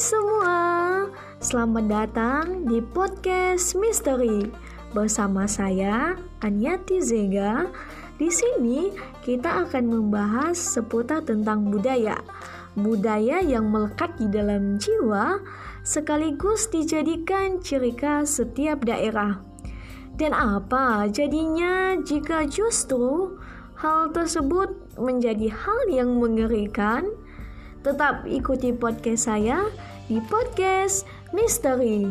semua, selamat datang di podcast Misteri bersama saya Anyati Zega. Di sini kita akan membahas seputar tentang budaya, budaya yang melekat di dalam jiwa sekaligus dijadikan ciri khas setiap daerah. Dan apa jadinya jika justru hal tersebut menjadi hal yang mengerikan? Tetap ikuti podcast saya di podcast Misteri.